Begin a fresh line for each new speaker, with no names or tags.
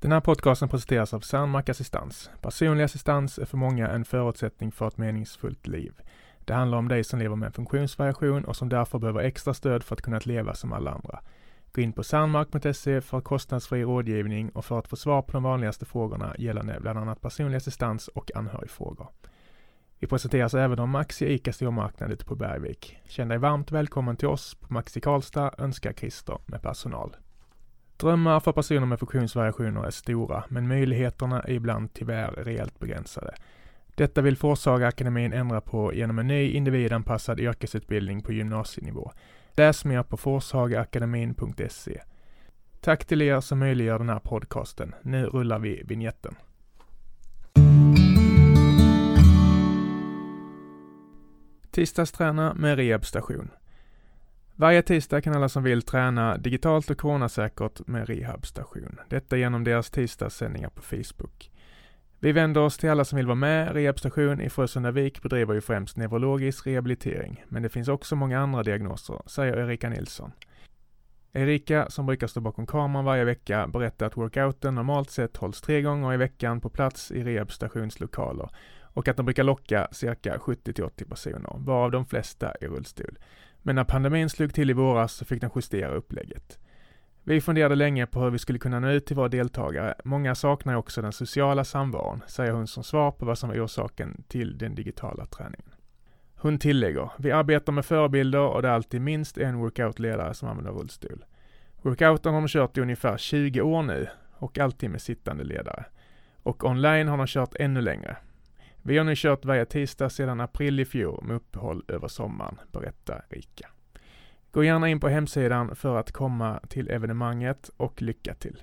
Den här podcasten presenteras av Cernmark Assistans. Personlig assistans är för många en förutsättning för ett meningsfullt liv. Det handlar om dig som lever med en funktionsvariation och som därför behöver extra stöd för att kunna leva som alla andra. Gå in på cernmark.se för kostnadsfri rådgivning och för att få svar på de vanligaste frågorna gällande bland annat personlig assistans och anhörigfrågor. Vi presenteras även av Maxi ICA stormarknad ute på Bergvik. Känn dig varmt välkommen till oss på Maxi Karlstad önskar Christer med personal. Drömmar för personer med funktionsvariationer är stora, men möjligheterna är ibland tyvärr rejält begränsade. Detta vill Forshagaakademin ändra på genom en ny individanpassad yrkesutbildning på gymnasienivå. Läs mer på forshagaakademin.se. Tack till er som möjliggör den här podcasten. Nu rullar vi vignetten. Tisdagsträna med rehabstation. Varje tisdag kan alla som vill träna digitalt och coronasäkert med rehabstation. Detta genom deras tisdagssändningar på Facebook. Vi vänder oss till alla som vill vara med. Rehabstation i Frösundavik bedriver ju främst neurologisk rehabilitering, men det finns också många andra diagnoser, säger Erika Nilsson. Erika, som brukar stå bakom kameran varje vecka, berättar att workouten normalt sett hålls tre gånger i veckan på plats i rehabstationslokaler och att de brukar locka cirka 70-80 personer, varav de flesta i rullstol. Men när pandemin slog till i våras så fick den justera upplägget. Vi funderade länge på hur vi skulle kunna nå ut till våra deltagare. Många saknar också den sociala samvaron, säger hon som svar på vad som var orsaken till den digitala träningen. Hon tillägger, vi arbetar med förebilder och det är alltid minst en workoutledare som använder rullstol. Workouten har de kört i ungefär 20 år nu och alltid med sittande ledare. Och online har de kört ännu längre. Vi har nu kört varje tisdag sedan april i fjol med uppehåll över sommaren, berättar Rika. Gå gärna in på hemsidan för att komma till evenemanget och lycka till!